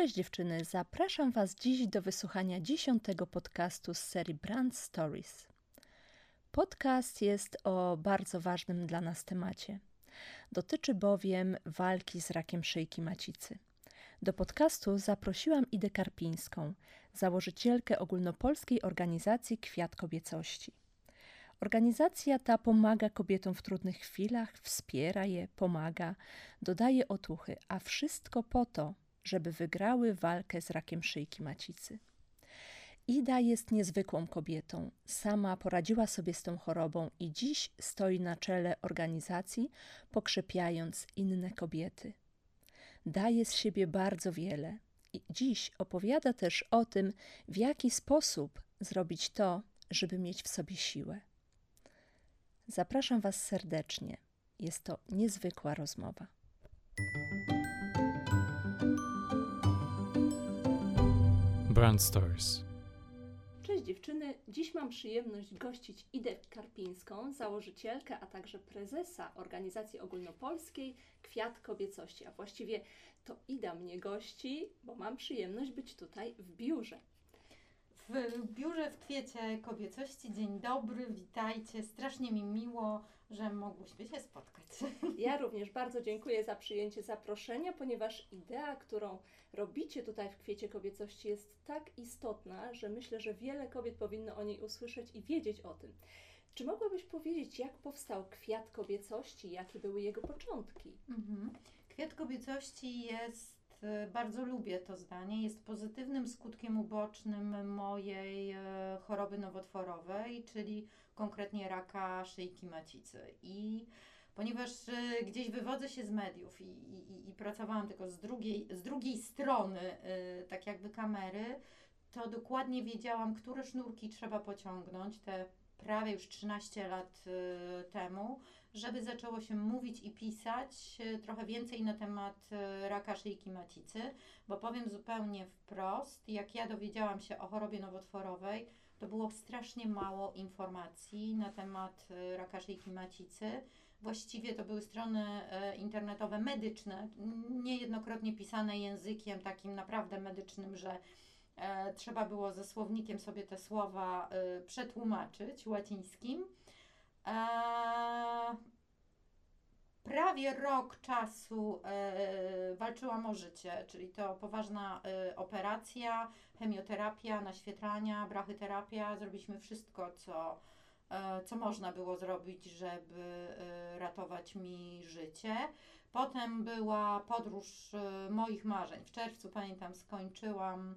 Cześć dziewczyny, zapraszam Was dziś do wysłuchania dziesiątego podcastu z serii Brand Stories. Podcast jest o bardzo ważnym dla nas temacie. Dotyczy bowiem walki z rakiem szyjki macicy. Do podcastu zaprosiłam Idę Karpińską, założycielkę ogólnopolskiej organizacji Kwiat Kobiecości. Organizacja ta pomaga kobietom w trudnych chwilach, wspiera je, pomaga, dodaje otuchy, a wszystko po to, żeby wygrały walkę z rakiem szyjki macicy. Ida jest niezwykłą kobietą. Sama poradziła sobie z tą chorobą i dziś stoi na czele organizacji, pokrzepiając inne kobiety. Daje z siebie bardzo wiele i dziś opowiada też o tym, w jaki sposób zrobić to, żeby mieć w sobie siłę. Zapraszam Was serdecznie. Jest to niezwykła rozmowa. Brand Stories. Cześć dziewczyny, dziś mam przyjemność gościć Idę Karpińską, założycielkę, a także prezesa organizacji ogólnopolskiej Kwiat Kobiecości. A właściwie to Ida mnie gości, bo mam przyjemność być tutaj w biurze. W biurze w Kwiecie Kobiecości. Dzień dobry, witajcie. Strasznie mi miło, że mogłyśmy się spotkać. Ja również bardzo dziękuję za przyjęcie zaproszenia, ponieważ idea, którą robicie tutaj w Kwiecie Kobiecości jest tak istotna, że myślę, że wiele kobiet powinno o niej usłyszeć i wiedzieć o tym. Czy mogłabyś powiedzieć, jak powstał Kwiat Kobiecości, jakie były jego początki? Mhm. Kwiat Kobiecości jest bardzo lubię to zdanie. Jest pozytywnym skutkiem ubocznym mojej e, choroby nowotworowej, czyli konkretnie raka szyjki macicy. I ponieważ e, gdzieś wywodzę się z mediów i, i, i pracowałam tylko z drugiej, z drugiej strony, tak jakby kamery, to dokładnie wiedziałam, które sznurki trzeba pociągnąć, te prawie już 13 lat y, temu, żeby zaczęło się mówić i pisać y, trochę więcej na temat y, raka szyjki macicy, bo powiem zupełnie wprost, jak ja dowiedziałam się o chorobie nowotworowej, to było strasznie mało informacji na temat raka szyjki macicy. Właściwie to były strony internetowe medyczne, niejednokrotnie pisane językiem takim naprawdę medycznym, że e, trzeba było ze słownikiem sobie te słowa e, przetłumaczyć łacińskim. Prawie rok czasu e, walczyłam o życie, czyli to poważna e, operacja, chemioterapia, naświetlania, brachyterapia. Zrobiliśmy wszystko, co, e, co można było zrobić, żeby ratować mi życie. Potem była podróż moich marzeń. W czerwcu, pamiętam, skończyłam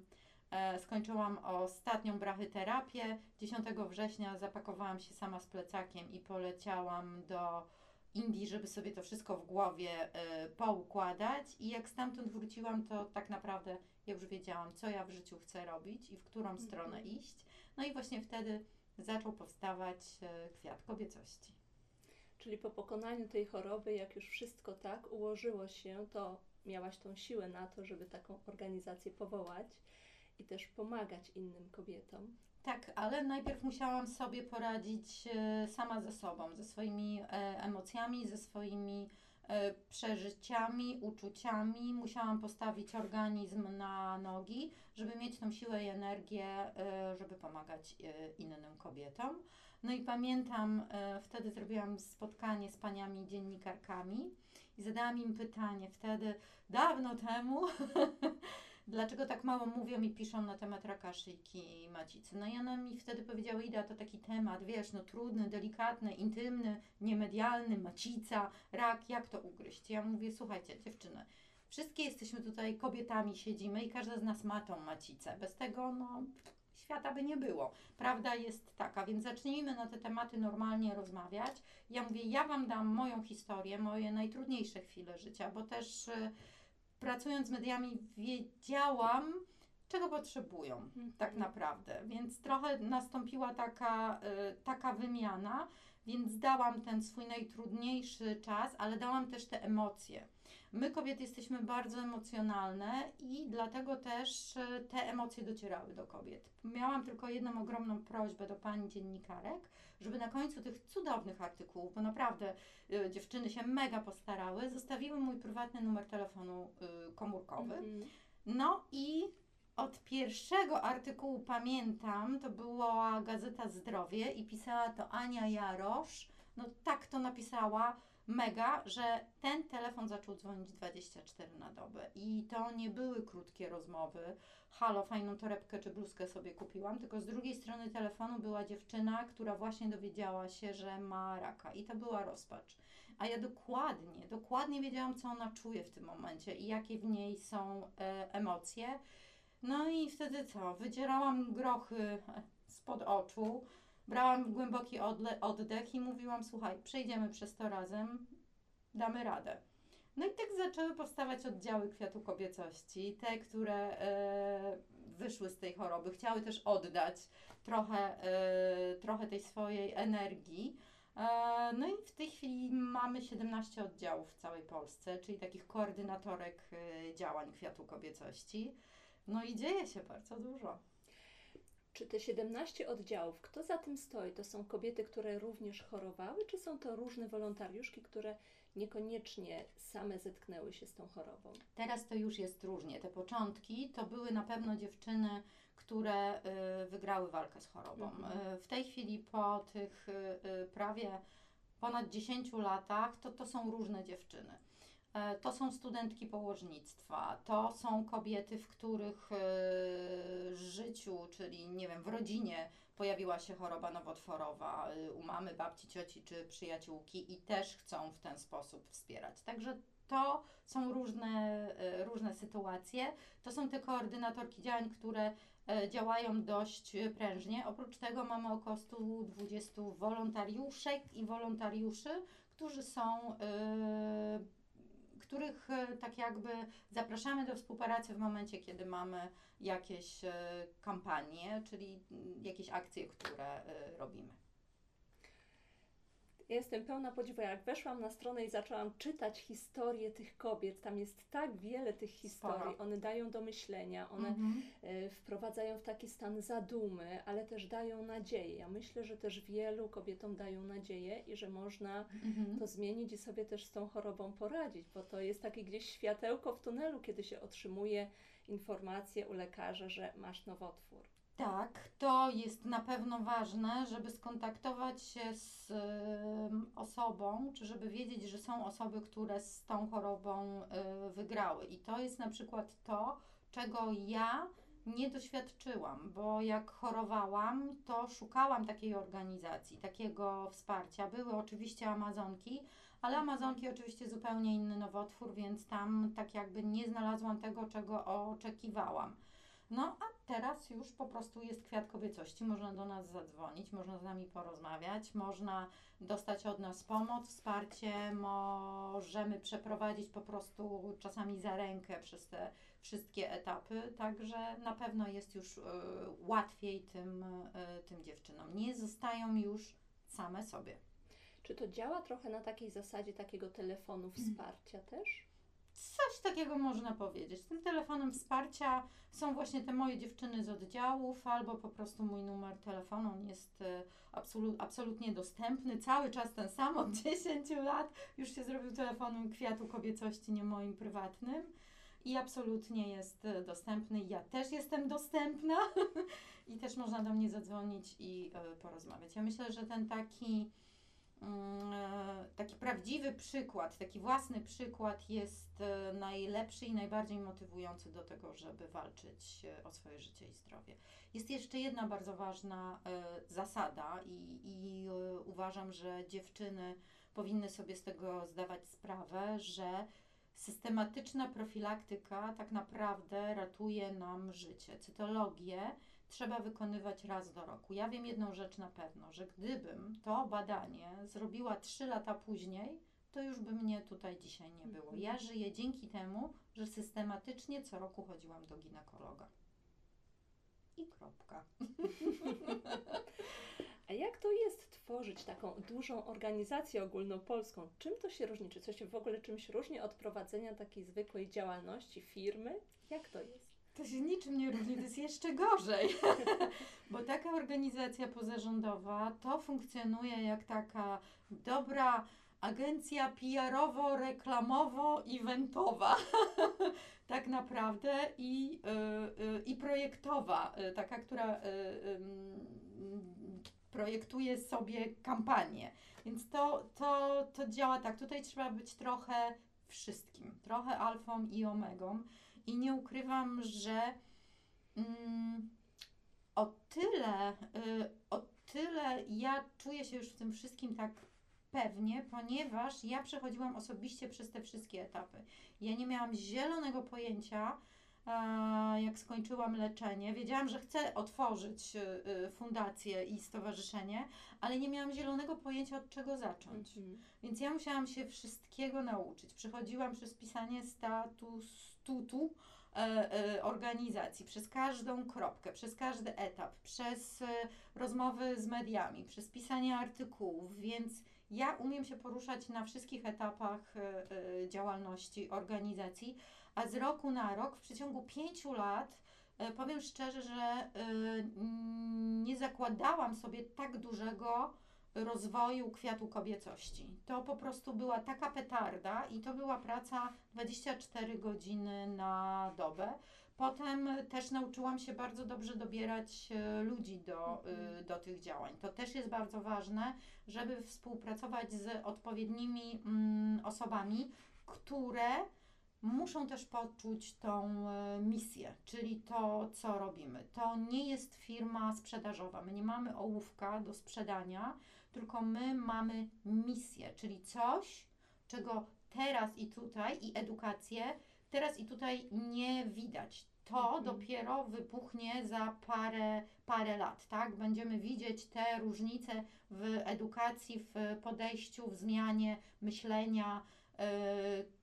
skończyłam ostatnią brachyterapię. 10 września zapakowałam się sama z plecakiem i poleciałam do Indii, żeby sobie to wszystko w głowie e, poukładać. I jak stamtąd wróciłam, to tak naprawdę ja już wiedziałam, co ja w życiu chcę robić i w którą mhm. stronę iść. No i właśnie wtedy zaczął powstawać e, kwiat kobiecości. Czyli po pokonaniu tej choroby, jak już wszystko tak ułożyło się, to miałaś tą siłę na to, żeby taką organizację powołać i też pomagać innym kobietom. Tak, ale najpierw musiałam sobie poradzić e, sama ze sobą, ze swoimi e, emocjami, ze swoimi e, przeżyciami, uczuciami. Musiałam postawić organizm na nogi, żeby mieć tą siłę i energię, żeby pomagać innym kobietom. No i pamiętam, wtedy zrobiłam spotkanie z paniami dziennikarkami i zadałam im pytanie wtedy, dawno temu. dlaczego tak mało mówią i piszą na temat raka szyjki macicy. No i one mi wtedy powiedziały, Ida, to taki temat, wiesz, no trudny, delikatny, intymny, niemedialny, macica, rak, jak to ugryźć? Ja mówię, słuchajcie, dziewczyny, wszystkie jesteśmy tutaj kobietami, siedzimy i każda z nas ma tą macicę. Bez tego, no, świata by nie było. Prawda jest taka, więc zacznijmy na te tematy normalnie rozmawiać. Ja mówię, ja Wam dam moją historię, moje najtrudniejsze chwile życia, bo też y, pracując z mediami wiedziałam, czego potrzebują mhm. tak naprawdę. Więc trochę nastąpiła taka, y, taka wymiana, więc dałam ten swój najtrudniejszy czas, ale dałam też te emocje. My kobiety jesteśmy bardzo emocjonalne i dlatego też y, te emocje docierały do kobiet. Miałam tylko jedną ogromną prośbę do pani dziennikarek, żeby na końcu tych cudownych artykułów, bo naprawdę y, dziewczyny się mega postarały, zostawiły mój prywatny numer telefonu y, komórkowy. -hmm No i od pierwszego artykułu pamiętam, to była Gazeta Zdrowie i pisała to Ania Jarosz. No tak to napisała, mega, że ten telefon zaczął dzwonić 24 na dobę. I to nie były krótkie rozmowy. Halo, fajną torebkę czy bluzkę sobie kupiłam, tylko z drugiej strony telefonu była dziewczyna, która właśnie dowiedziała się, że ma raka. I to była rozpacz. A ja dokładnie, dokładnie wiedziałam, co ona czuje w tym momencie i jakie w niej są e, emocje. No i wtedy co? Wydzierałam grochy spod oczu, brałam głęboki oddech i mówiłam: Słuchaj, przejdziemy przez to razem, damy radę. No i tak zaczęły powstawać oddziały kwiatu kobiecości, te, które e, wyszły z tej choroby, chciały też oddać trochę, e, trochę tej swojej energii. E, No i w tej chwili mamy 17 oddziałów w całej Polsce, czyli takich koordynatorek e, działań kwiatu kobiecości. No i dzieje się bardzo dużo. Czy te 17 oddziałów, kto za tym stoi? To są kobiety, które również chorowały, czy są to różne wolontariuszki, które niekoniecznie same zetknęły się z tą chorobą? Teraz to już jest różnie. Te początki to były na pewno dziewczyny, które y, wygrały walkę z chorobą. Mhm. Y, w tej chwili po tych y, prawie ponad 10 latach to, to są różne dziewczyny. E, To są studentki położnictwa, to są kobiety, w których e, życiu, czyli nie wiem, w rodzinie pojawiła się choroba nowotworowa e, u mamy, babci, cioci czy przyjaciółki i też chcą w ten sposób wspierać. Także to są różne, różne sytuacje. To są te koordynatorki działań, które działają dość prężnie. Oprócz tego mamy około 120 wolontariuszek i wolontariuszy, którzy są e, których e, tak jakby zapraszamy do współpracy w momencie, kiedy mamy jakieś e, kampanie, czyli jakieś akcje, które e, robimy. Jestem pełna podziwu. Jak weszłam na stronę i zaczęłam czytać historię tych kobiet, tam jest tak wiele tych historii. Sporo. One dają do myślenia, one Mhm. e, wprowadzają w taki stan zadumy, ale też dają nadzieję. Ja myślę, że też wielu kobietom dają nadzieję i że można Mhm. to zmienić i sobie też z tą chorobą poradzić, bo to jest takie gdzieś światełko w tunelu, kiedy się otrzymuje informację u lekarza, że masz nowotwór. Tak, to jest na pewno ważne, żeby skontaktować się z em, osobą, czy żeby wiedzieć, że są osoby, które z tą chorobą y, wygrały. I to jest na przykład to, czego ja nie doświadczyłam, bo jak chorowałam, to szukałam takiej organizacji, takiego wsparcia. Były oczywiście Amazonki, ale Amazonki oczywiście zupełnie inny nowotwór, więc tam tak jakby nie znalazłam tego, czego oczekiwałam. No a teraz już po prostu jest kwiat kobiecości, można do nas zadzwonić, można z nami porozmawiać, można dostać od nas pomoc, wsparcie, możemy przeprowadzić po prostu czasami za rękę przez te wszystkie etapy, także na pewno jest już y, łatwiej tym, y, tym dziewczynom. Nie zostają już same sobie. Czy to działa trochę na takiej zasadzie takiego telefonu wsparcia też? Coś takiego można powiedzieć. Tym telefonem wsparcia są właśnie te moje dziewczyny z oddziałów, albo po prostu mój numer telefonu. On jest e, absolu- absolutnie dostępny, cały czas ten sam od 10 lat. Już się zrobił telefonem kwiatu kobiecości, nie moim prywatnym. I absolutnie jest e, dostępny. Ja też jestem dostępna i też można do mnie zadzwonić i e, porozmawiać. Ja myślę, że ten taki taki prawdziwy przykład, taki własny przykład jest e, najlepszy i najbardziej motywujący do tego, żeby walczyć e, o swoje życie i zdrowie. Jest jeszcze jedna bardzo ważna e, zasada i, i e, uważam, że dziewczyny powinny sobie z tego zdawać sprawę, że systematyczna profilaktyka tak naprawdę ratuje nam życie. Cytologię trzeba wykonywać raz do roku. Ja wiem jedną rzecz na pewno, że gdybym to badanie zrobiła 3 lata później, to już by mnie tutaj dzisiaj nie było. Ja żyję dzięki temu, że systematycznie co roku chodziłam do ginekologa. I kropka. A jak to jest tworzyć taką dużą organizację ogólnopolską? Czym to się różni? Czy się w ogóle czymś różni od prowadzenia takiej zwykłej działalności firmy? Jak to jest? To się niczym nie różni, to jest jeszcze gorzej. Bo taka organizacja pozarządowa to funkcjonuje jak taka dobra agencja PR-owo-reklamowo-eventowa. tak naprawdę i, y, y, i projektowa, y, taka, która projektuje sobie kampanię. Więc to, to, to działa tak. Tutaj trzeba być trochę wszystkim, trochę alfą i omegą. I nie ukrywam, że mm, o tyle, y, o tyle ja czuję się już w tym wszystkim tak pewnie, ponieważ ja przechodziłam osobiście przez te wszystkie etapy. Ja nie miałam zielonego pojęcia, jak skończyłam leczenie. Wiedziałam, że chcę otworzyć y, y, fundację i stowarzyszenie, ale nie miałam zielonego pojęcia, od czego zacząć. Mhm. Więc ja musiałam się wszystkiego nauczyć. Przechodziłam przez pisanie statutu e, e, organizacji, przez każdą kropkę, przez każdy etap, przez e, rozmowy z mediami, przez pisanie artykułów, więc ja umiem się poruszać na wszystkich etapach działalności organizacji, a z roku na rok, w przeciągu pięciu lat, powiem szczerze, że nie zakładałam sobie tak dużego rozwoju kwiatu kobiecości. To po prostu była taka petarda i to była praca 24 godziny na dobę. Potem też nauczyłam się bardzo dobrze dobierać e, ludzi do, e, do tych działań. To też jest bardzo ważne, żeby współpracować z odpowiednimi mm, osobami, które muszą też poczuć tą e, misję, czyli to, co robimy. To nie jest firma sprzedażowa. My nie mamy ołówka do sprzedania, tylko my mamy misję, czyli coś, czego teraz i tutaj i edukację teraz i tutaj nie widać. To Mhm. dopiero wybuchnie za parę, parę lat, tak? Będziemy widzieć te różnice w edukacji, w podejściu, w zmianie myślenia e,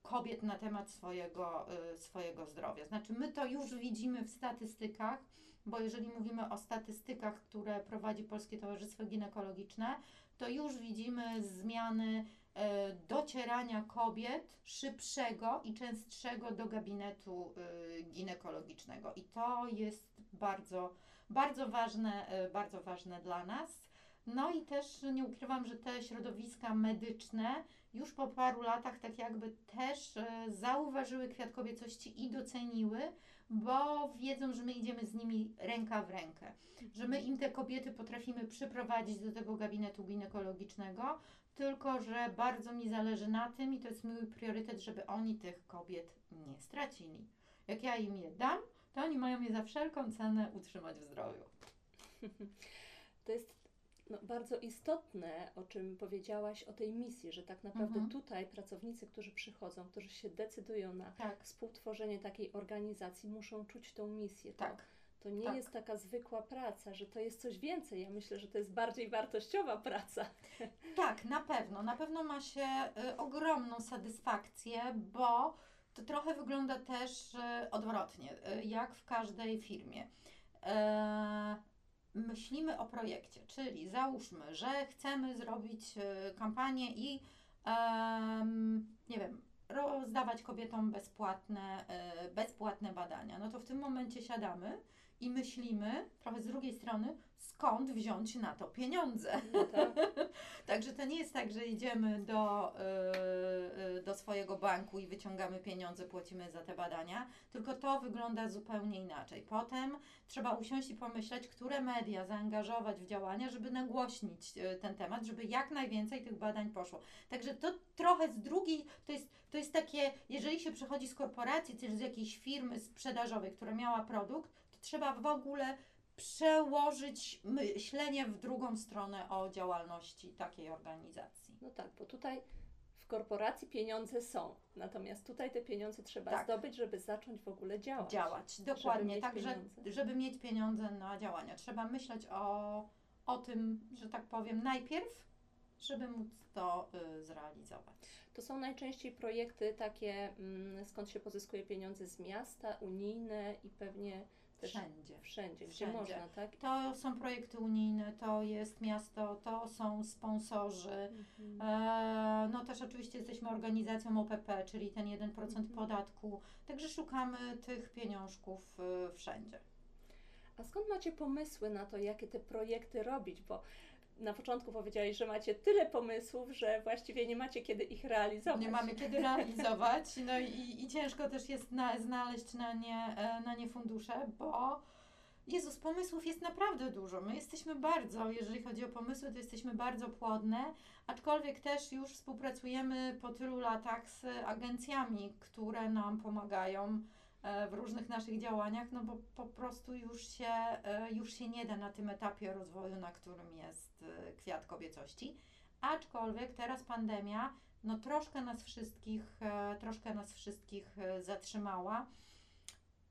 kobiet na temat swojego, e, swojego zdrowia. Znaczy, my to już widzimy w statystykach, bo jeżeli mówimy o statystykach, które prowadzi Polskie Towarzystwo Ginekologiczne, to już widzimy zmiany e, docierania kobiet szybszego i częstszego do gabinetu e, ginekologicznego. I to jest bardzo, bardzo ważne, e, bardzo ważne dla nas. No i też nie ukrywam, że te środowiska medyczne już po paru latach tak jakby też zauważyły kwiat kobiecości i doceniły, bo wiedzą, że my idziemy z nimi ręka w rękę, że my im te kobiety potrafimy przyprowadzić do tego gabinetu ginekologicznego, tylko że bardzo mi zależy na tym i to jest mój priorytet, żeby oni tych kobiet nie stracili. Jak ja im je dam, to oni mają je za wszelką cenę utrzymać w zdrowiu. To jest no, bardzo istotne, o czym powiedziałaś o tej misji, że tak naprawdę Mhm. tutaj pracownicy, którzy przychodzą, którzy się decydują na Tak, współtworzenie takiej organizacji, muszą czuć tą misję. To, tak. to nie tak. jest taka zwykła praca, że to jest coś więcej. Ja myślę, że to jest bardziej wartościowa praca. Tak, na pewno. Na pewno ma się y, ogromną satysfakcję, bo to trochę wygląda też y, odwrotnie, y, jak w każdej firmie. E, myślimy o projekcie, czyli załóżmy, że chcemy zrobić y, kampanię i em, nie wiem, rozdawać kobietom bezpłatne, y, bezpłatne badania. No to w tym momencie siadamy i myślimy trochę z drugiej strony, skąd wziąć na to pieniądze. No tak. Także to nie jest tak, że idziemy do, y, y, do swojego banku i wyciągamy pieniądze, płacimy za te badania, tylko to wygląda zupełnie inaczej. Potem trzeba usiąść i pomyśleć, które media zaangażować w działania, żeby nagłośnić y, ten temat, żeby jak najwięcej tych badań poszło. Także to trochę z drugiej, to jest, to jest takie, jeżeli się przechodzi z korporacji, czy z jakiejś firmy sprzedażowej, która miała produkt, trzeba w ogóle przełożyć myślenie w drugą stronę o działalności takiej organizacji. No tak, bo tutaj w korporacji pieniądze są, natomiast tutaj te pieniądze trzeba Tak. zdobyć, żeby zacząć w ogóle działać. Działać, dokładnie. Także, pieniądze. żeby mieć pieniądze na działania, trzeba myśleć o, o tym, że tak powiem, najpierw, żeby móc to y, zrealizować. To są najczęściej projekty takie, mm, skąd się pozyskuje pieniądze z miasta, unijne i pewnie Wszędzie. wszędzie, gdzie Wszędzie. można, tak? To są projekty unijne, to jest miasto, to są sponsorzy. Mhm. E, no też oczywiście jesteśmy organizacją OPP, czyli ten 1% Mhm. podatku. Także szukamy tych pieniążków y, wszędzie. A skąd macie pomysły na to, jakie te projekty robić? Bo na początku powiedziałeś, że macie tyle pomysłów, że właściwie nie macie kiedy ich realizować. Nie mamy kiedy realizować, no i, i ciężko też jest na, znaleźć na nie, e, na nie fundusze, bo Jezus, pomysłów jest naprawdę dużo. My jesteśmy bardzo, jeżeli chodzi o pomysły, to jesteśmy bardzo płodne, aczkolwiek też już współpracujemy po tylu latach z agencjami, które nam pomagają w różnych naszych działaniach, no bo po prostu już się, e, już się nie da na tym etapie rozwoju, na którym jest e, kwiat kobiecości. Aczkolwiek teraz pandemia, no troszkę nas wszystkich, troszkę nas wszystkich zatrzymała.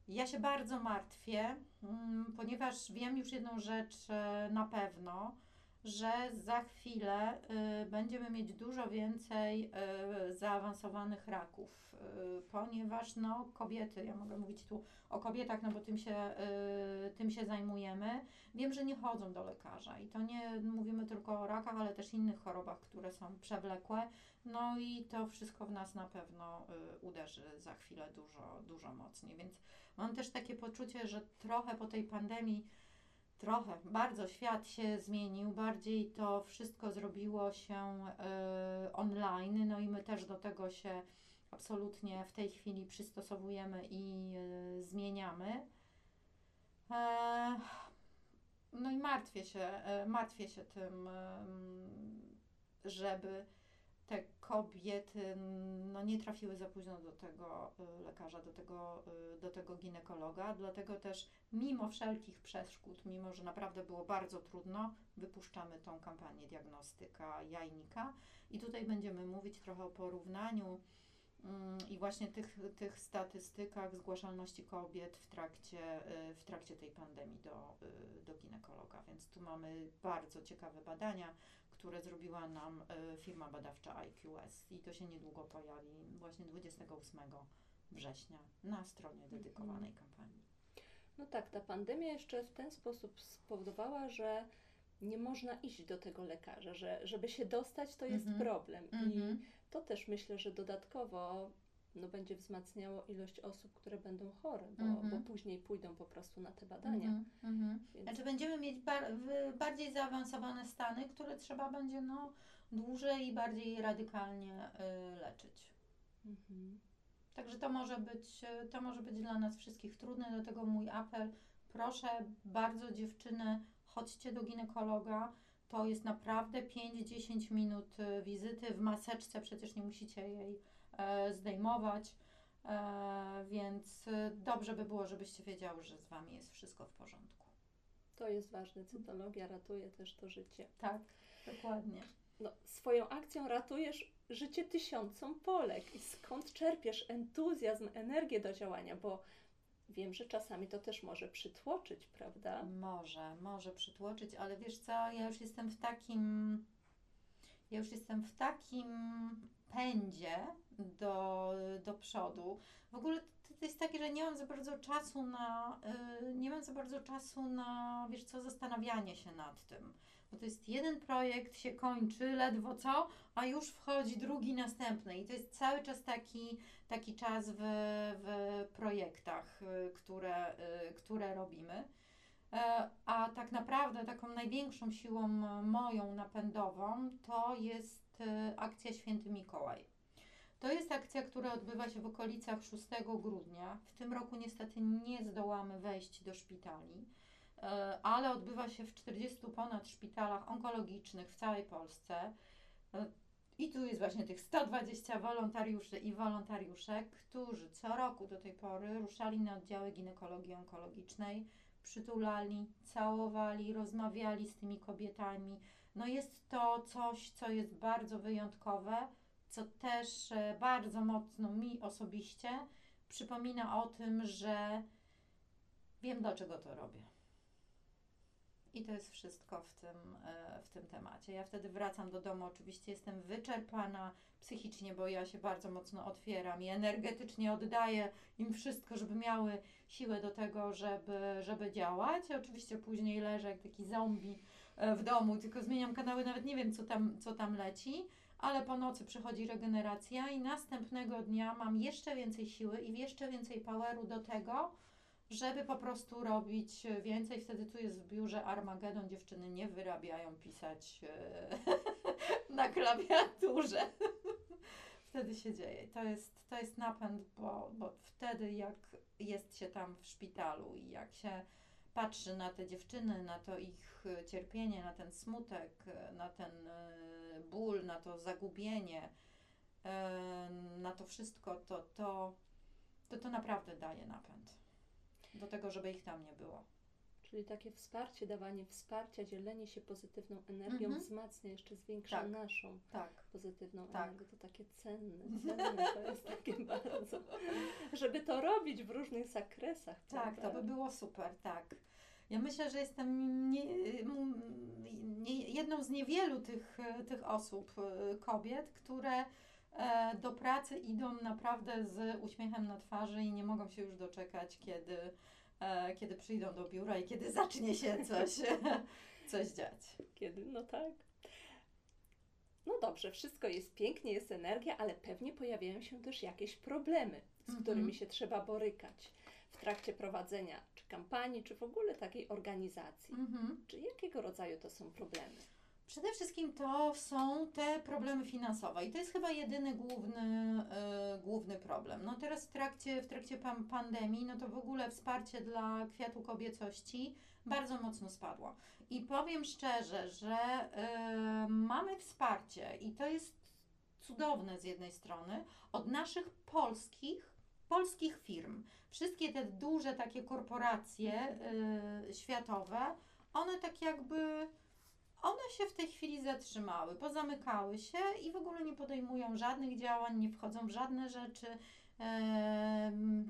Ja się bardzo martwię, mm, ponieważ wiem już jedną rzecz e, na pewno, że za chwilę y, będziemy mieć dużo więcej y, zaawansowanych raków, y, ponieważ no, kobiety, ja mogę mówić tu o kobietach, no bo tym się, tym się zajmujemy. Wiem, że nie chodzą do lekarza i to nie mówimy tylko o rakach, ale też innych chorobach, które są przewlekłe. No i to wszystko w nas na pewno uderzy za chwilę dużo, dużo mocniej. Więc mam też takie poczucie, że trochę po tej pandemii trochę, bardzo świat się zmienił, bardziej to wszystko zrobiło się y, online, no i my też do tego się absolutnie w tej chwili przystosowujemy i y, zmieniamy. E, no i martwię się, e, martwię się tym, żeby te kobiety no, nie trafiły za późno do tego y, lekarza, do tego, y, do tego ginekologa. Dlatego też, mimo wszelkich przeszkód, mimo że naprawdę było bardzo trudno, wypuszczamy tą kampanię diagnostyka jajnika. I tutaj będziemy mówić trochę o porównaniu mm, i właśnie tych, tych statystykach zgłaszalności kobiet w trakcie, y, w trakcie tej pandemii do, do ginekologa. Więc tu mamy bardzo ciekawe badania które zrobiła nam e, firma badawcza IQS i to się niedługo pojawi właśnie 28 września na stronie dedykowanej mhm. kampanii. No tak, ta pandemia jeszcze w ten sposób spowodowała, że nie można iść do tego lekarza, że żeby się dostać, to jest mm -hmm. problem. Mm -hmm. I to też myślę, że dodatkowo no, będzie wzmacniało ilość osób, które będą chore, bo, mm -hmm. bo później pójdą po prostu na te badania. Mm -hmm. Więc... Znaczy będziemy mieć bar bardziej zaawansowane stany, które trzeba będzie no, dłużej i bardziej radykalnie y, leczyć. -hmm. Także to może, być, to może być dla nas wszystkich trudne, dlatego mój apel, proszę bardzo dziewczyny, chodźcie do ginekologa, to jest naprawdę 5-10 minut y, wizyty w maseczce, przecież nie musicie jej zdejmować. E, więc dobrze by było, żebyście wiedziały, że z Wami jest wszystko w porządku. To jest ważne. Cytologia ratuje też to życie. Tak, dokładnie. No, swoją akcją ratujesz życie tysiącom Polek. I skąd czerpiesz entuzjazm, energię do działania? Bo wiem, że czasami to też może przytłoczyć, prawda? Może, może przytłoczyć, ale wiesz co, ja już jestem w takim. Ja już jestem w takim pędzie do, do przodu. W ogóle to jest takie, że nie mam za bardzo czasu na, yy, nie mam za bardzo czasu na, wiesz co, zastanawianie się nad tym. Bo to jest jeden projekt, się kończy, ledwo co, a już wchodzi drugi, następny. I to jest cały czas taki, taki czas w, w projektach, yy, które, yy, które robimy. E, a tak naprawdę taką największą siłą moją napędową to jest y, akcja Święty Mikołaj. To jest akcja, która odbywa się w okolicach 6 grudnia. W tym roku niestety nie zdołamy wejść do szpitali, e, ale odbywa się w 40 ponad szpitalach onkologicznych w całej Polsce. E, I tu jest właśnie tych 120 wolontariuszy i wolontariuszek, którzy co roku do tej pory ruszali na oddziały ginekologii onkologicznej, przytulali, całowali, rozmawiali z tymi kobietami. No jest to coś, co jest bardzo wyjątkowe co też e, bardzo mocno mi osobiście przypomina o tym, że wiem, do czego to robię. I to jest wszystko w tym, e, w tym temacie. Ja wtedy wracam do domu, oczywiście jestem wyczerpana psychicznie, bo ja się bardzo mocno otwieram i energetycznie oddaję im wszystko, żeby miały siłę do tego, żeby, żeby działać. Oczywiście później leżę jak taki zombie e, w domu, tylko zmieniam kanały, nawet nie wiem, co tam, co tam leci ale po nocy przychodzi regeneracja i następnego dnia mam jeszcze więcej siły i jeszcze więcej poweru do tego, żeby po prostu robić więcej. Wtedy tu jest w biurze Armagedon, dziewczyny nie wyrabiają pisać e, na klawiaturze. wtedy się dzieje. To jest, to jest napęd, bo, bo wtedy jak jest się tam w szpitalu i jak się patrzy na te dziewczyny, na to ich cierpienie, na ten smutek, na ten e, ból, na to zagubienie, e, na to wszystko, to to, to, to naprawdę daje napęd do tego, żeby ich tam nie było. Czyli takie wsparcie, dawanie wsparcia, dzielenie się pozytywną energią Mhm. wzmacnia, jeszcze zwiększa Tak. naszą Tak. pozytywną Tak. energię. To takie cenne, cenne to jest takie bardzo. Żeby to robić w różnych zakresach. Tak, prawda? to by było super, tak. Ja myślę, że jestem nie, nie, jedną z niewielu tych, tych osób, e, kobiet, które do pracy idą naprawdę z uśmiechem na twarzy i nie mogą się już doczekać, kiedy, e, kiedy przyjdą do biura i kiedy zacznie się coś, coś dziać. Kiedy? No tak. No dobrze, wszystko jest pięknie, jest energia, ale pewnie pojawiają się też jakieś problemy, z Mhm. którymi się trzeba borykać w trakcie prowadzenia czy kampanii, czy w ogóle takiej organizacji. Mhm. Czy jakiego rodzaju to są problemy? Przede wszystkim to są te problemy finansowe i to jest chyba jedyny główny, e, główny problem. No teraz w trakcie, w trakcie pan, pandemii, no to w ogóle wsparcie dla kwiatu kobiecości bardzo mocno spadło. I powiem szczerze, że e, mamy wsparcie i to jest cudowne z jednej strony od naszych polskich, polskich firm. Wszystkie te duże takie korporacje e, światowe, one tak jakby one się w tej chwili zatrzymały, pozamykały się i w ogóle nie podejmują żadnych działań, nie wchodzą w żadne rzeczy.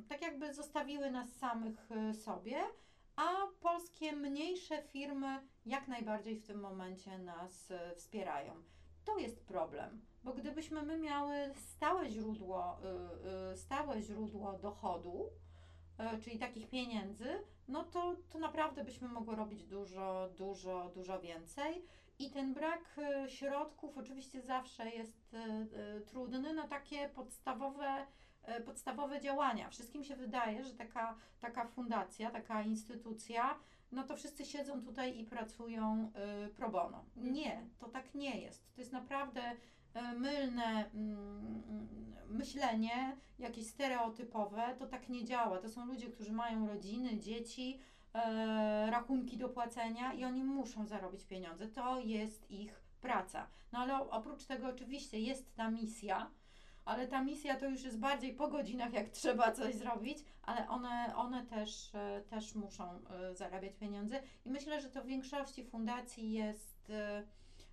tak jakby zostawiły nas samych e, sobie, a polskie mniejsze firmy jak najbardziej w tym momencie nas e, wspierają. To jest problem, bo gdybyśmy my miały stałe źródło, y, y, stałe źródło dochodu, czyli takich pieniędzy, no to, to naprawdę byśmy mogły robić dużo, dużo, dużo więcej. I ten brak e, środków oczywiście zawsze jest e, e, trudny na takie podstawowe, e, podstawowe działania. Wszystkim się wydaje, że taka, taka fundacja, taka instytucja, no to wszyscy siedzą tutaj i pracują e, pro bono. Nie, to tak nie jest. To jest naprawdę e, mylne mm, myślenie, jakieś stereotypowe, to tak nie działa. To są ludzie, którzy mają rodziny, dzieci, e, rachunki do płacenia i oni muszą zarobić pieniądze. To jest ich praca. No ale oprócz tego oczywiście jest ta misja, ale ta misja to już jest bardziej po godzinach, jak trzeba coś zrobić, ale one, one też, e, też muszą e, zarabiać pieniądze i myślę, że to w większości fundacji jest, e,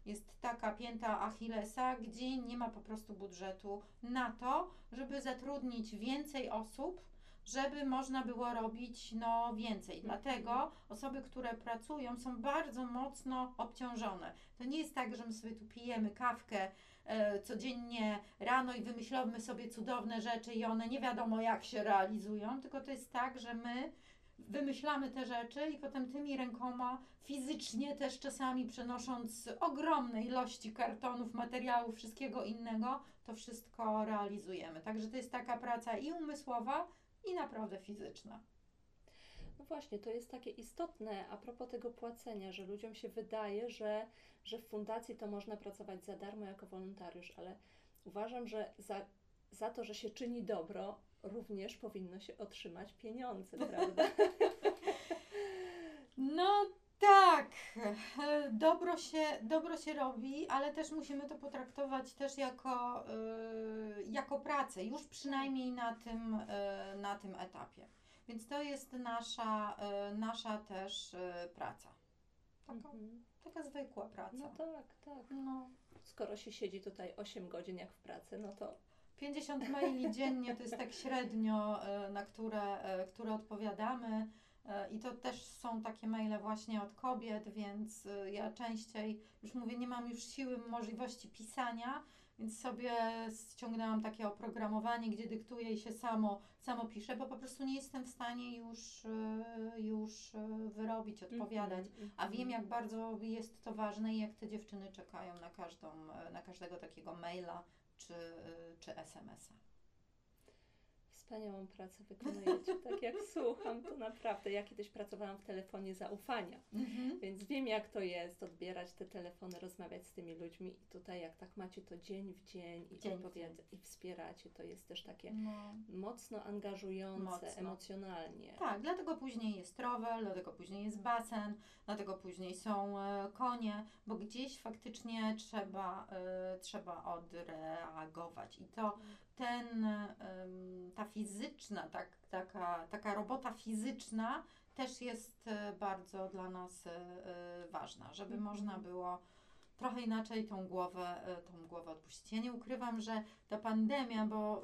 jest taka pięta Achillesa, gdzie nie ma po prostu budżetu na to, żeby zatrudnić więcej osób, żeby można było robić no, więcej. Dlatego osoby, które pracują, są bardzo mocno obciążone. To nie jest tak, że my sobie tu pijemy kawkę e, codziennie rano i wymyślamy sobie cudowne rzeczy i one nie wiadomo jak się realizują, tylko to jest tak, że my wymyślamy te rzeczy i potem tymi rękoma fizycznie też czasami przenosząc ogromne ilości kartonów, materiałów, wszystkiego innego, to wszystko realizujemy. Także to jest taka praca i umysłowa, i naprawdę fizyczna. No właśnie, to jest takie istotne a propos tego płacenia, że ludziom się wydaje, że, że w fundacji to można pracować za darmo jako wolontariusz, ale uważam, że za, za to, że się czyni dobro, również powinno się otrzymać pieniądze, prawda? No tak, dobro się, dobro się robi, ale też musimy to potraktować też jako, y, jako pracę, już przynajmniej na tym, y, na tym etapie. Więc to jest nasza, y, nasza też praca. Taka, Mhm. taka zwykła praca. No tak, tak. No, Skoro się siedzi tutaj 8 godzin jak w pracy, no to 50 maili dziennie to jest tak średnio, e, na które, e, które odpowiadamy. E, I to też są takie maile właśnie od kobiet, więc ja częściej, już mówię, nie mam już siły, możliwości pisania, więc sobie ściągnęłam takie oprogramowanie, gdzie dyktuję i się samo, samo piszę, bo po prostu nie jestem w stanie już, już wyrobić, odpowiadać. Mhm, A wiem, mhm. jak bardzo jest to ważne i jak te dziewczyny czekają na, każdą, na każdego takiego maila czy, y, czy SMS-a. Wspaniałą pracę wykonujecie. Tak jak słucham, to naprawdę. Ja kiedyś pracowałam w telefonie zaufania, Mhm. więc wiem, jak to jest odbierać te telefony, rozmawiać z tymi ludźmi. I tutaj, jak tak macie to dzień w dzień i, Dzień odpowiada- i wspieracie, to jest też takie No. mocno angażujące Mocno. emocjonalnie. Tak, dlatego później jest rower, dlatego później jest basen, dlatego później są e, konie, bo gdzieś faktycznie trzeba, e, trzeba odreagować. I to ten, ta fizyczna, tak, taka, taka robota fizyczna też jest e, bardzo dla nas e, e, ważna, żeby Mhm. można było trochę inaczej tą głowę, tą głowę odpuścić. Ja nie ukrywam, że ta pandemia, bo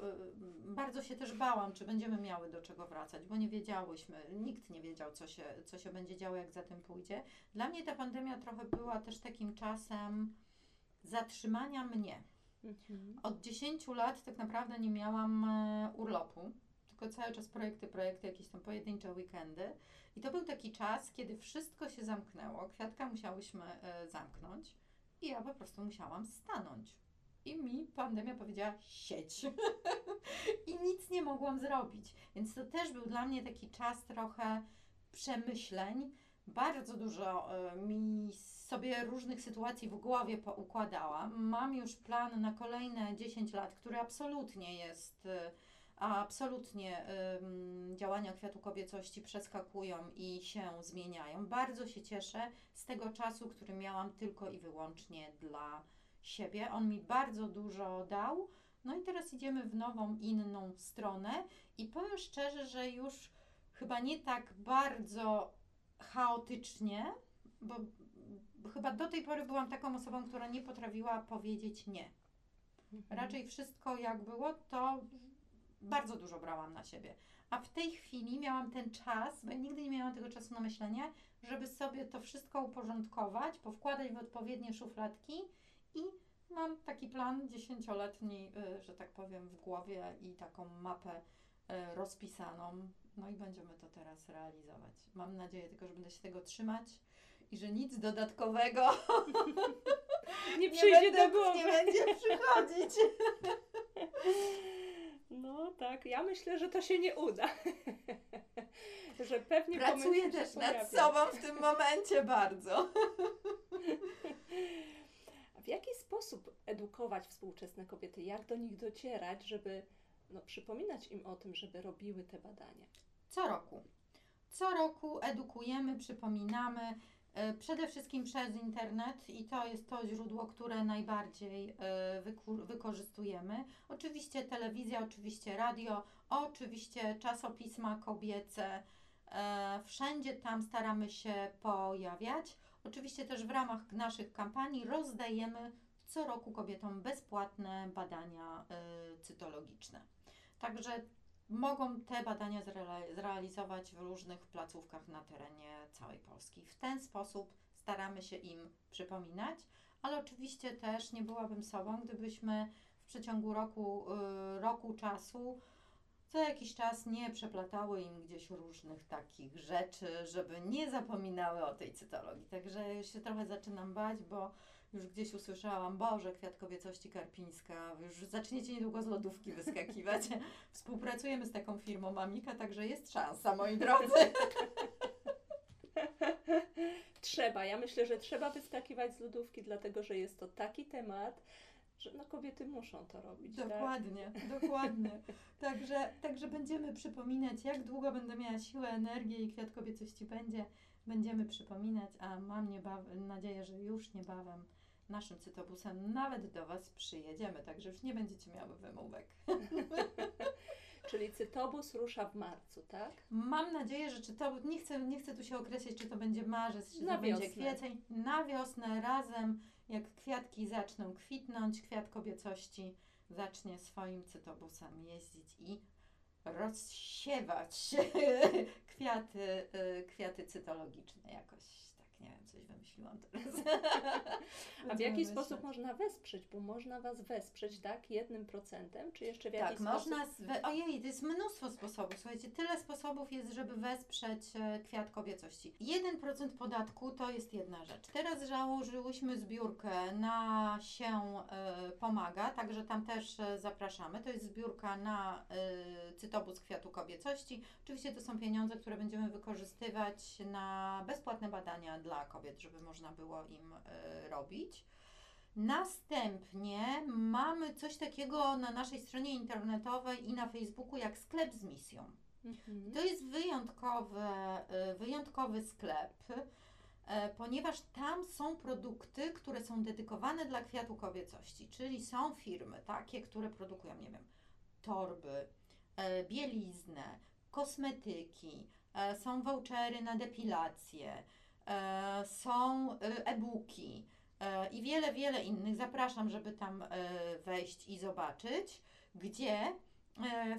bardzo się też bałam, czy będziemy miały do czego wracać, bo nie wiedziałyśmy, nikt nie wiedział, co się, co się będzie działo, jak za tym pójdzie. Dla mnie ta pandemia trochę była też takim czasem zatrzymania mnie. Mhm. Od 10 lat tak naprawdę nie miałam e, urlopu, tylko cały czas projekty, projekty, jakieś tam pojedyncze weekendy. I to był taki czas, kiedy wszystko się zamknęło, kwiatka musiałyśmy e, zamknąć i ja po prostu musiałam stanąć. I mi pandemia powiedziała sieć. I nic nie mogłam zrobić. Więc to też był dla mnie taki czas trochę przemyśleń. Bardzo dużo e, mi sobie różnych sytuacji w głowie poukładałam. Mam już plan na kolejne 10 lat, który absolutnie jest, e, absolutnie działania kwiatu kobiecości przeskakują i się zmieniają. Bardzo się cieszę z tego czasu, który miałam tylko i wyłącznie dla siebie. On mi bardzo dużo dał. No i teraz idziemy w nową, inną stronę i powiem szczerze, że już chyba nie tak bardzo chaotycznie, bo chyba do tej pory byłam taką osobą, która nie potrafiła powiedzieć nie. Mhm. Raczej wszystko jak było, to bardzo dużo brałam na siebie. A w tej chwili miałam ten czas, bo ja nigdy nie miałam tego czasu na myślenie, żeby sobie to wszystko uporządkować, powkładać w odpowiednie szufladki i mam taki plan dziesięcioletni, y, że tak powiem, w głowie i taką mapę y, rozpisaną. No i będziemy to teraz realizować. Mam nadzieję tylko, że będę się tego trzymać i że nic dodatkowego Nie przyjdzie będę- do głowy. nie będzie przychodzić. No tak, ja myślę, że to się nie uda. że pewnie Pracuję też nad sobą w tym momencie bardzo. A w jaki sposób edukować współczesne kobiety? Jak do nich docierać, żeby no, przypominać im o tym, żeby robiły te badania? Co roku. Co roku edukujemy, przypominamy, przede wszystkim przez internet i to jest to źródło, które najbardziej e, wykorzystujemy. Oczywiście telewizja, oczywiście radio, oczywiście czasopisma kobiece. E, Wszędzie tam staramy się pojawiać. Oczywiście też w ramach naszych kampanii rozdajemy co roku kobietom bezpłatne badania e, cytologiczne. Także mogą te badania zreali- zrealizować w różnych placówkach na terenie całej Polski. W ten sposób staramy się im przypominać, ale oczywiście też nie byłabym sobą, gdybyśmy w przeciągu roku, y, roku czasu co jakiś czas nie przeplatały im gdzieś różnych takich rzeczy, żeby nie zapominały o tej cytologii. Także się trochę zaczynam bać, bo już gdzieś usłyszałam, Boże, kwiat kobiecości karpińska, już zaczniecie niedługo z lodówki wyskakiwać. Współpracujemy z taką firmą Amika, także jest szansa, moi drodzy. Trzeba, ja myślę, że trzeba wyskakiwać z lodówki, dlatego że jest to taki temat, że no, kobiety muszą to robić. Tak? Dokładnie, dokładnie. Także, także będziemy przypominać, jak długo będę miała siłę, energię i kwiat kobiecości będzie. Będziemy przypominać, a mam nieba- nadzieję, że już niebawem naszym cytobusem nawet do Was przyjedziemy, także już nie będziecie miały wymówek. Czyli cytobus rusza w marcu, tak? Mam nadzieję, że to, nie chcę, nie chcę tu się określić, czy to będzie marzec, czy Na to będzie wiosnę. kwiecień. Na wiosnę razem, jak kwiatki zaczną kwitnąć, kwiat kobiecości zacznie swoim cytobusem jeździć i rozsiewać kwiaty, y, kwiaty cytologiczne jakoś. Nie wiem, coś wymyśliłam teraz. A w jaki sposób można wesprzeć? Bo można Was wesprzeć, tak? Jednym procentem, czy jeszcze w jakiś tak, sposób? można. Zwe- Ojej, to jest mnóstwo sposobów. Słuchajcie, tyle sposobów jest, żeby wesprzeć e, kwiat kobiecości. 1% podatku to jest jedna rzecz. Teraz założyłyśmy zbiórkę na się e, pomaga, także tam też e, zapraszamy. To jest zbiórka na cytobus kwiatu kobiecości. Oczywiście to są pieniądze, które będziemy wykorzystywać na bezpłatne badania dla kobiet, żeby można było im e, robić. Następnie mamy coś takiego na naszej stronie internetowej i na Facebooku jak sklep z misją. Mhm. To jest wyjątkowy, y, wyjątkowy sklep, e, ponieważ tam są produkty, które są dedykowane dla kwiatu kobiecości, czyli są firmy takie, które produkują, nie wiem, torby, e, bieliznę, kosmetyki, e, są vouchery na depilację, e, są e, e-booki e, i wiele, wiele innych. Zapraszam, żeby tam e, wejść i zobaczyć, gdzie e,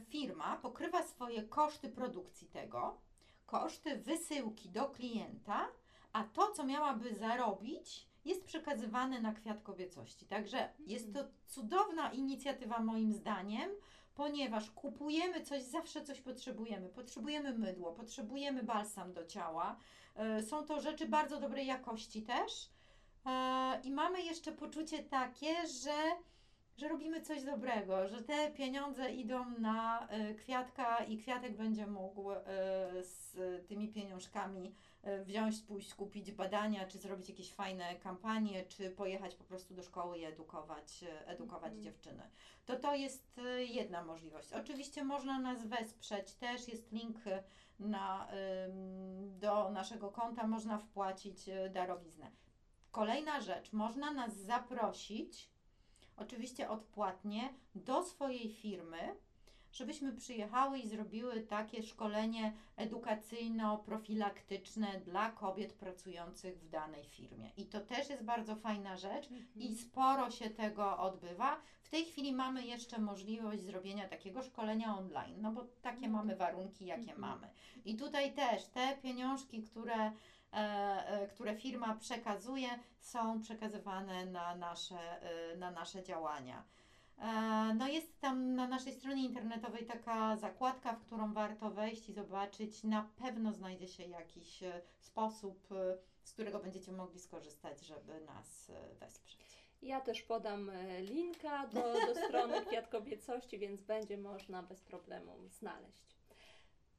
firma pokrywa swoje koszty produkcji tego, koszty wysyłki do klienta, a to, co miałaby zarobić, jest przekazywane na kwiat kobiecości. Także jest to cudowna inicjatywa, moim zdaniem, ponieważ kupujemy coś, zawsze coś potrzebujemy. Potrzebujemy mydło, potrzebujemy balsam do ciała. E, Są to rzeczy bardzo dobrej jakości też. E, I mamy jeszcze poczucie takie, że że robimy coś dobrego, że te pieniądze idą na y, kwiatka i kwiatek będzie mógł z tymi pieniążkami wziąć, pójść, kupić badania, czy zrobić jakieś fajne kampanie, czy pojechać po prostu do szkoły i edukować, y, edukować Mhm. dziewczyny. To to jest y, jedna możliwość. Oczywiście można nas wesprzeć, też jest link na, do naszego konta, można wpłacić darowiznę. Kolejna rzecz, można nas zaprosić oczywiście odpłatnie, do swojej firmy, żebyśmy przyjechały i zrobiły takie szkolenie edukacyjno-profilaktyczne dla kobiet pracujących w danej firmie. I to też jest bardzo fajna rzecz i sporo się tego odbywa. W tej chwili mamy jeszcze możliwość zrobienia takiego szkolenia online, no bo takie Mhm. mamy warunki, jakie Mhm. mamy. I tutaj też te pieniążki, które e, e, które firma przekazuje, są przekazywane na nasze, e, na nasze działania. E, No jest tam na naszej stronie internetowej taka zakładka, w którą warto wejść i zobaczyć. Na pewno znajdzie się jakiś e, sposób, e, z którego będziecie mogli skorzystać, żeby nas wesprzeć. Ja też podam linka do, do strony Kwiat Kobiecości, więc będzie można bez problemu znaleźć.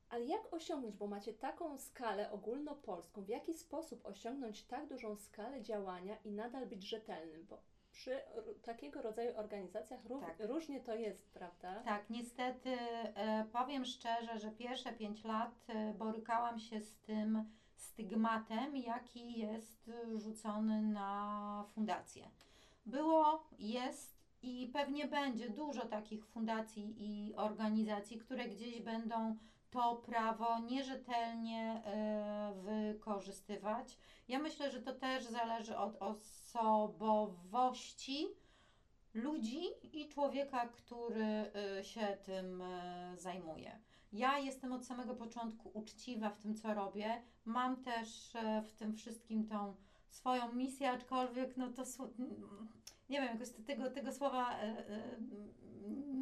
Ale jak osiągnąć, bo macie taką skalę ogólnopolską, w jaki sposób osiągnąć tak dużą skalę działania i nadal być rzetelnym? Bo przy takiego rodzaju organizacjach ró- Tak. różnie to jest, prawda? Tak, niestety e, powiem szczerze, że pierwsze pięć lat e, borykałam się z tym stygmatem, jaki jest rzucony na fundacje. Było, jest i pewnie będzie dużo takich fundacji i organizacji, które gdzieś będą to prawo nierzetelnie e, wykorzystywać. Ja myślę, że to też zależy od osobowości ludzi i człowieka, który y, się tym y, zajmuje. Ja jestem od samego początku uczciwa w tym, co robię. Mam też e, w tym wszystkim tą swoją misję, aczkolwiek no to nie wiem, jakoś tego, tego słowa e, e,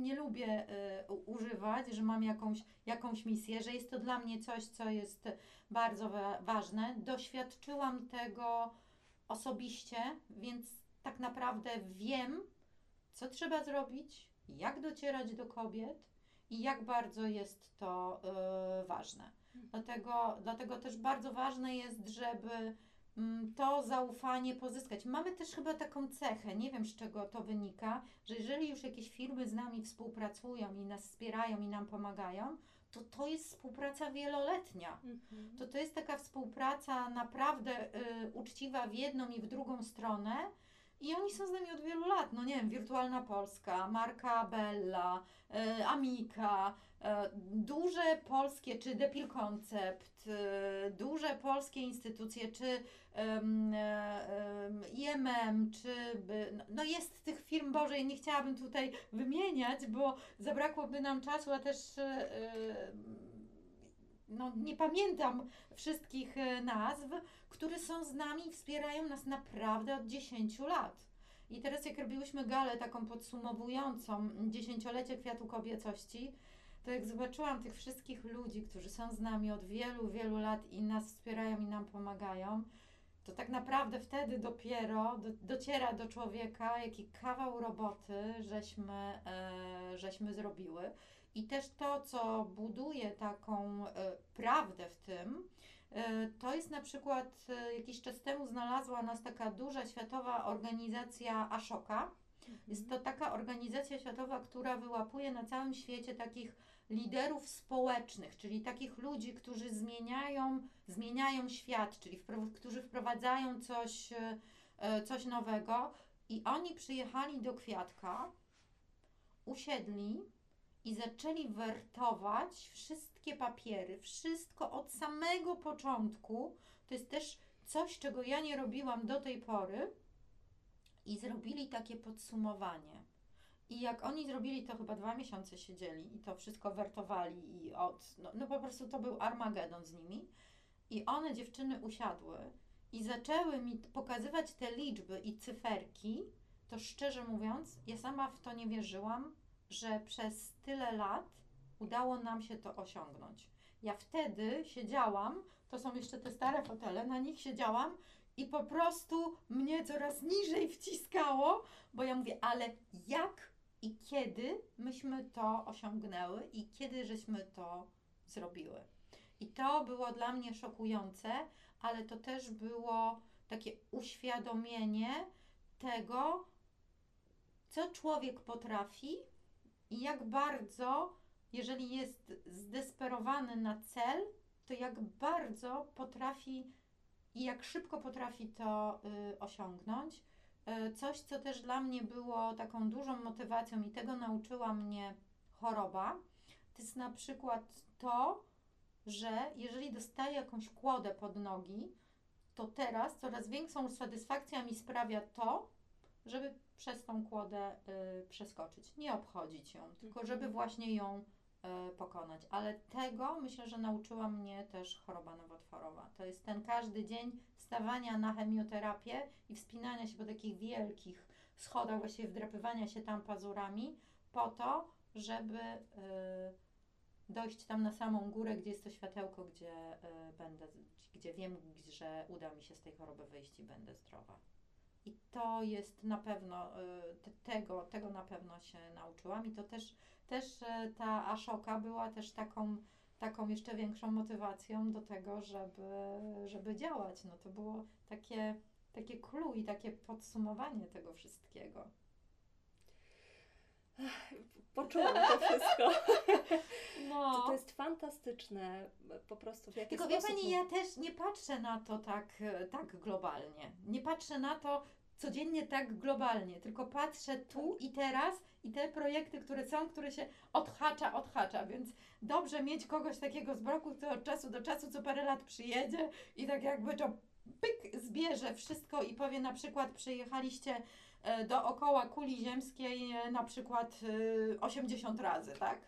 nie lubię u- używać, że mam jakąś, jakąś misję, że jest to dla mnie coś, co jest bardzo wa- ważne. Doświadczyłam tego osobiście, więc tak naprawdę wiem, co trzeba zrobić, jak docierać do kobiet i jak bardzo jest to y, ważne. Dlatego, dlatego też bardzo ważne jest, żeby to zaufanie pozyskać. Mamy też chyba taką cechę, nie wiem z czego to wynika, że jeżeli już jakieś firmy z nami współpracują i nas wspierają i nam pomagają, to to jest współpraca wieloletnia. Mhm. To to jest taka współpraca naprawdę y, uczciwa w jedną i w drugą stronę. I oni są z nami od wielu lat. No nie wiem, Wirtualna Polska, Marka Bella, y, Amika, duże polskie, czy Depil Concept, y, duże polskie instytucje, czy ym, e, IMM, czy no, no jest tych firm, Boże, nie chciałabym tutaj wymieniać, bo zabrakłoby nam czasu, a też no nie pamiętam wszystkich e, nazw, które są z nami i wspierają nas naprawdę od 10 lat. I teraz jak robiłyśmy galę taką podsumowującą dziesięciolecie Kwiatu Kobiecości, to jak zobaczyłam tych wszystkich ludzi, którzy są z nami od wielu, wielu lat i nas wspierają i nam pomagają, to tak naprawdę wtedy dopiero do, dociera do człowieka, jaki kawał roboty żeśmy, e, żeśmy zrobiły. I też to, co buduje taką e, prawdę w tym, e, to jest na przykład e, jakiś czas temu znalazła nas taka duża światowa organizacja Ashoka. Jest to taka organizacja światowa, która wyłapuje na całym świecie takich liderów społecznych, czyli takich ludzi, którzy zmieniają, zmieniają świat, czyli wpro- którzy wprowadzają coś, e, e, coś nowego. I oni przyjechali do Kwiatka, usiedli i zaczęli wertować wszystkie papiery, wszystko od samego początku. To jest też coś, czego ja nie robiłam do tej pory. I zrobili takie podsumowanie. I jak oni zrobili to, chyba dwa miesiące siedzieli i to wszystko wertowali i od, no, no po prostu to był Armagedon z nimi. I one, dziewczyny, usiadły i zaczęły mi pokazywać te liczby i cyferki, to szczerze mówiąc, ja sama w to nie wierzyłam, że przez tyle lat udało nam się to osiągnąć. Ja wtedy siedziałam, to są jeszcze te stare fotele, na nich siedziałam i po prostu mnie coraz niżej wciskało, bo ja mówię, ale jak i kiedy myśmy to osiągnęły i kiedy żeśmy to zrobiły. I to było dla mnie szokujące, ale to też było takie uświadomienie tego, co człowiek potrafi i jak bardzo, jeżeli jest zdesperowany na cel, to jak bardzo potrafi i jak szybko potrafi to y, osiągnąć. Y, coś, co też dla mnie było taką dużą motywacją i tego nauczyła mnie choroba, to jest na przykład to, że jeżeli dostaję jakąś kłodę pod nogi, to teraz coraz większą satysfakcję mi sprawia to, żeby przez tą kłodę y, przeskoczyć. Nie obchodzić ją, tylko żeby właśnie ją pokonać. Ale tego myślę, że nauczyła mnie też choroba nowotworowa. To jest ten każdy dzień wstawania na chemioterapię i wspinania się po takich wielkich schodach, właściwie wdrapywania się tam pazurami po to, żeby y, dojść tam na samą górę, gdzie jest to światełko, gdzie y, będę, gdzie wiem, że uda mi się z tej choroby wyjść i będę zdrowa. I to jest na pewno, te- tego, tego na pewno się nauczyłam i to też, też y, ta Ashoka była też taką, taką jeszcze większą motywacją do tego, żeby, żeby działać. No to było takie, takie clue i takie podsumowanie tego wszystkiego. Poczułam to wszystko. No. To, to jest fantastyczne, po prostu w jaki Tylko wie sposób... Pani, ja też nie patrzę na to tak, e, tak globalnie. Nie patrzę na to codziennie tak globalnie, tylko patrzę tu i teraz i te projekty, które są, które się odhacza, odhacza, więc dobrze mieć kogoś takiego z boku, kto od czasu do czasu co parę lat przyjedzie i tak jakby to pyk zbierze wszystko i powie na przykład przyjechaliście e, dookoła kuli ziemskiej e, na przykład e, 80 razy, tak?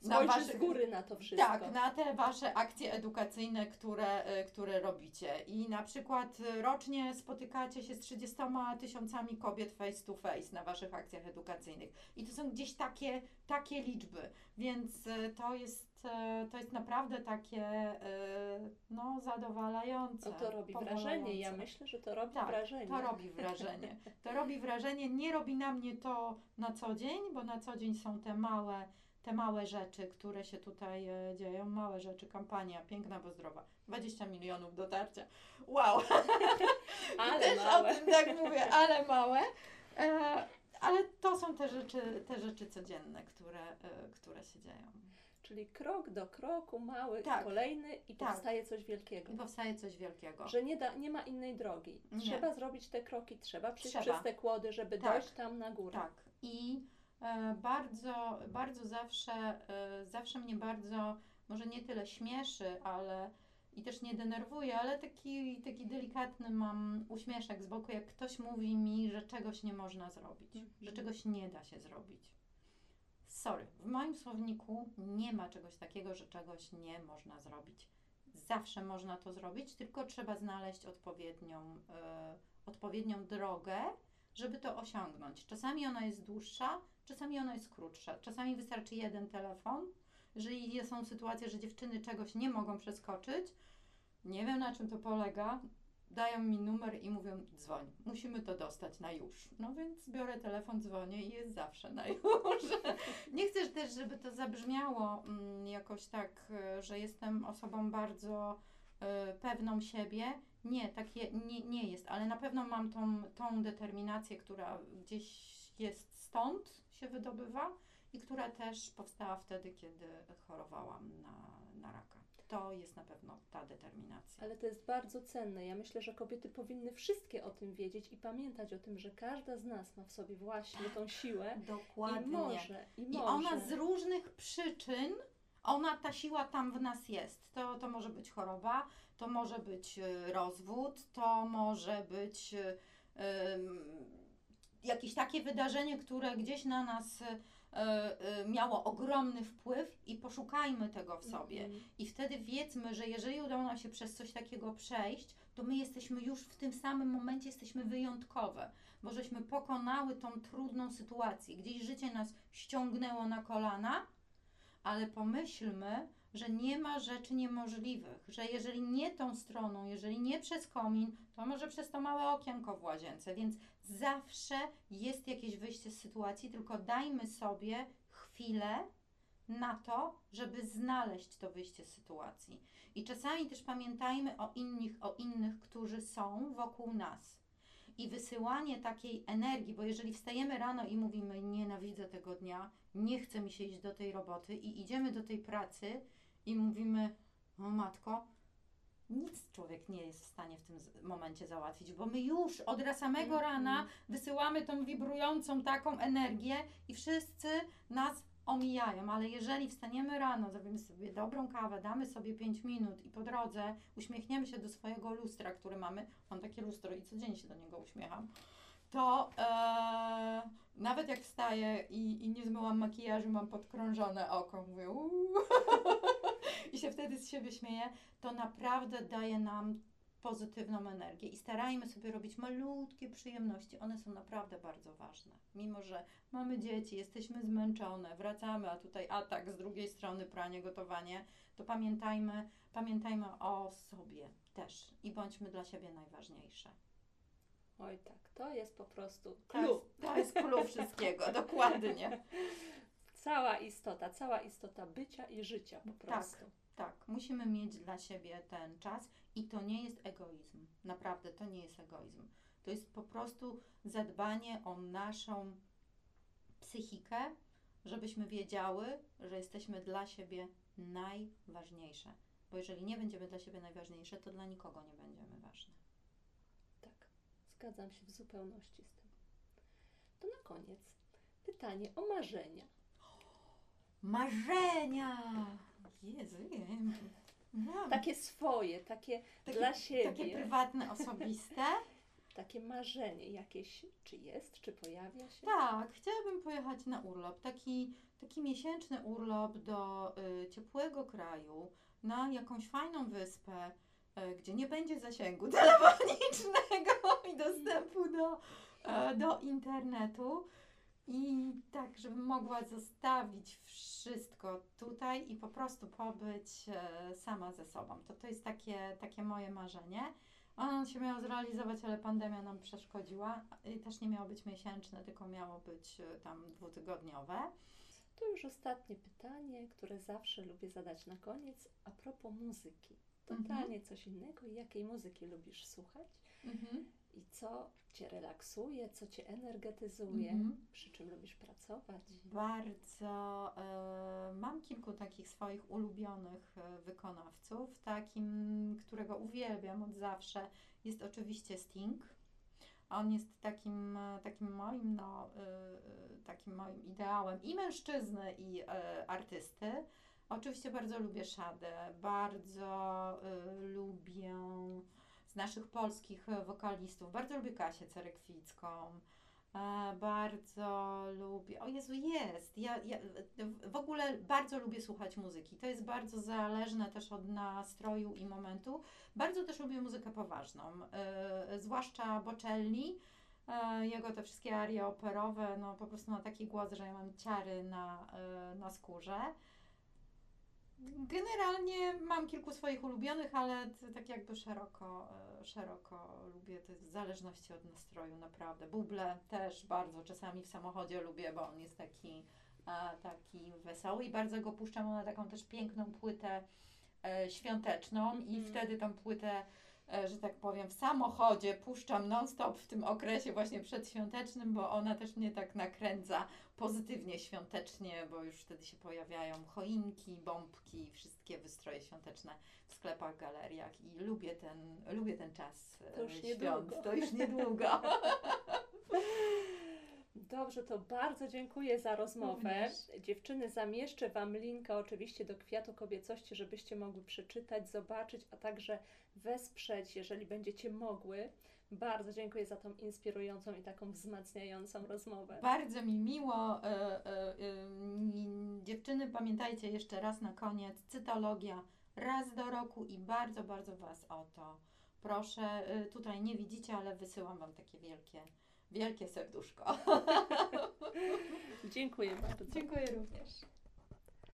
Spojrzy z góry na to wszystko. Tak, na te wasze akcje edukacyjne, które, y, które robicie. I na przykład y, rocznie spotykacie się z 30 tysiącami kobiet face to face na waszych akcjach edukacyjnych. I to są gdzieś takie, takie liczby. Więc y, to jest, to jest naprawdę takie no, zadowalające. No to robi wrażenie. Ja myślę, że to robi Tak, wrażenie. To robi wrażenie. To robi wrażenie. Nie robi na mnie to na co dzień, bo na co dzień są te małe, te małe rzeczy, które się tutaj e, dzieją. Małe rzeczy, kampania piękna, bo zdrowa. 20 milionów dotarcia. Wow! Ale Też małe. o tym tak mówię, ale małe. E, ale to są te rzeczy, te rzeczy codzienne, które, e, które się dzieją. Czyli krok do kroku, mały, Tak. kolejny i Tak. powstaje coś wielkiego. I powstaje coś wielkiego. Że nie, da, nie ma innej drogi. Nie. Trzeba zrobić te kroki, trzeba przejść Trzeba. przez te kłody, żeby Tak. dojść tam na górę. Tak. I bardzo, bardzo zawsze, e, zawsze mnie bardzo, może nie tyle śmieszy, ale i też nie denerwuje, ale taki, taki delikatny mam uśmieszek z boku, jak ktoś mówi mi, że czegoś nie można zrobić, Mhm. że czegoś nie da się zrobić. sorry, w moim słowniku nie ma czegoś takiego, że czegoś nie można zrobić. Zawsze można to zrobić, tylko trzeba znaleźć odpowiednią, e, odpowiednią drogę, żeby to osiągnąć. Czasami ona jest dłuższa, czasami ona jest krótsza. Czasami wystarczy jeden telefon. Jeżeli są sytuacje, że dziewczyny czegoś nie mogą przeskoczyć, nie wiem na czym to polega, dają mi numer i mówią dzwoń, musimy to dostać na już. No więc biorę telefon, dzwonię i jest zawsze na już. nie chcę też, żeby to zabrzmiało mm, jakoś tak, e, że jestem osobą bardzo e, pewną siebie. Nie, tak je, nie, nie jest, ale na pewno mam tą, tą determinację, która gdzieś jest stąd się wydobywa i która też powstała wtedy, kiedy chorowałam na, na raka. To jest na pewno ta determinacja. Ale to jest bardzo cenne. Ja myślę, że kobiety powinny wszystkie o tym wiedzieć i pamiętać o tym, że każda z nas ma w sobie właśnie tą siłę Dokładnie. i może, i I może. ona z różnych przyczyn, ona, ta siła tam w nas jest. To, to może być choroba, to może być y, rozwód, to może być y, jakieś takie wydarzenie, które gdzieś na nas y, y, miało ogromny wpływ i poszukajmy tego w sobie. Mhm. I wtedy wiedzmy, że jeżeli udało nam się przez coś takiego przejść, to my jesteśmy już w tym samym momencie, jesteśmy wyjątkowe, bo żeśmy pokonały tą trudną sytuację. Gdzieś życie nas ściągnęło na kolana, ale pomyślmy, że nie ma rzeczy niemożliwych, że jeżeli nie tą stroną, jeżeli nie przez komin, to może przez to małe okienko w łazience, więc zawsze jest jakieś wyjście z sytuacji, tylko dajmy sobie chwilę na to, żeby znaleźć to wyjście z sytuacji. I czasami też pamiętajmy o innych, o innych, którzy są wokół nas. I wysyłanie takiej energii, bo jeżeli wstajemy rano i mówimy, nienawidzę tego dnia, nie chce mi się iść do tej roboty, i idziemy do tej pracy i mówimy, o matko, nic człowiek nie jest w stanie w tym momencie załatwić, bo my już od samego Mhm. rana wysyłamy tą wibrującą taką energię i wszyscy nas omijają, ale jeżeli wstaniemy rano, zrobimy sobie dobrą kawę, damy sobie 5 minut i po drodze uśmiechniemy się do swojego lustra, które mamy, mam takie lustro i codziennie się do niego uśmiecham, to e, nawet jak wstaję i, i nie zmyłam makijażu, mam podkrążone oko, mówię uuu, i się wtedy z siebie śmieję, to naprawdę daje nam pozytywną energię i starajmy sobie robić malutkie przyjemności. One są naprawdę bardzo ważne. Mimo, że mamy dzieci, jesteśmy zmęczone, wracamy, a tutaj atak z drugiej strony, pranie, gotowanie, to pamiętajmy, pamiętajmy o sobie też i bądźmy dla siebie najważniejsze. Oj tak, to jest po prostu To jest, clue. to jest clue wszystkiego, dokładnie. Cała istota, cała istota bycia i życia po prostu. Tak, musimy mieć dla siebie ten czas i to nie jest egoizm. Naprawdę, to nie jest egoizm. To jest po prostu zadbanie o naszą psychikę, żebyśmy wiedziały, że jesteśmy dla siebie najważniejsze. Bo jeżeli nie będziemy dla siebie najważniejsze, to dla nikogo nie będziemy ważne. Tak, zgadzam się w zupełności z tym. To na koniec pytanie o marzenia. Marzenia! Jezu, wiem. No, Takie swoje, takie, takie, dla siebie. takie prywatne, osobiste. takie marzenie jakieś, czy jest, czy pojawia się? Tak, chciałabym pojechać na urlop. Taki, taki miesięczny urlop do y, ciepłego kraju, na jakąś fajną wyspę, y, gdzie nie będzie zasięgu telefonicznego i dostępu do, e, do internetu. I tak, żebym mogła zostawić wszystko tutaj i po prostu pobyć e, sama ze sobą. To, to jest takie, takie moje marzenie. Ono się miało zrealizować, ale pandemia nam przeszkodziła. I też nie miało być miesięczne, tylko miało być e, tam dwutygodniowe. To już ostatnie pytanie, które zawsze lubię zadać na koniec, a propos muzyki. Totalnie coś innego. Jakiej muzyki lubisz słuchać? I co Cię relaksuje, co Cię energetyzuje, Mhm. przy czym lubisz pracować? Bardzo e, mam kilku takich swoich ulubionych e, wykonawców. Takim, którego uwielbiam od zawsze, jest oczywiście Sting. On jest takim, e, takim moim, no, e, takim moim ideałem i mężczyzny, i e, artysty. Oczywiście bardzo lubię Szadę, bardzo lubię z naszych polskich e, wokalistów, bardzo lubię Kasię Cerekwicką. E, bardzo lubię. O Jezu, jest. Ja, ja w ogóle bardzo lubię słuchać muzyki. To jest bardzo zależne też od nastroju i momentu. Bardzo też lubię muzykę poważną, e, zwłaszcza Bocelli. Jego te wszystkie arie operowe, no po prostu ma taki głos, że ja mam ciary na, na skórze. Generalnie mam kilku swoich ulubionych, ale tak jakby szeroko, e, szeroko lubię, to jest w zależności od nastroju, naprawdę. Buble też bardzo czasami w samochodzie lubię, bo on jest taki, e, taki wesoły i bardzo go puszczam, on ma taką też piękną płytę e, świąteczną i Mhm. wtedy tą płytę, że tak powiem, w samochodzie puszczam non-stop w tym okresie właśnie przedświątecznym, bo ona też mnie tak nakręca pozytywnie świątecznie, bo już wtedy się pojawiają choinki, bombki, wszystkie wystroje świąteczne w sklepach, galeriach i lubię ten, lubię ten czas e, To już świąt. niedługo. To już niedługo. Dobrze, to bardzo dziękuję za rozmowę. Również. Dziewczyny, zamieszczę Wam linka oczywiście do Kwiatu Kobiecości, żebyście mogły przeczytać, zobaczyć, a także wesprzeć, jeżeli będziecie mogły. Bardzo dziękuję za tą inspirującą i taką wzmacniającą rozmowę. Bardzo mi miło. E, e, e, dziewczyny, pamiętajcie jeszcze raz na koniec, cytologia raz do roku i bardzo, bardzo Was o to proszę. Tutaj nie widzicie, ale wysyłam Wam takie wielkie, wielkie serduszko. Dziękuję bardzo. Dziękuję również.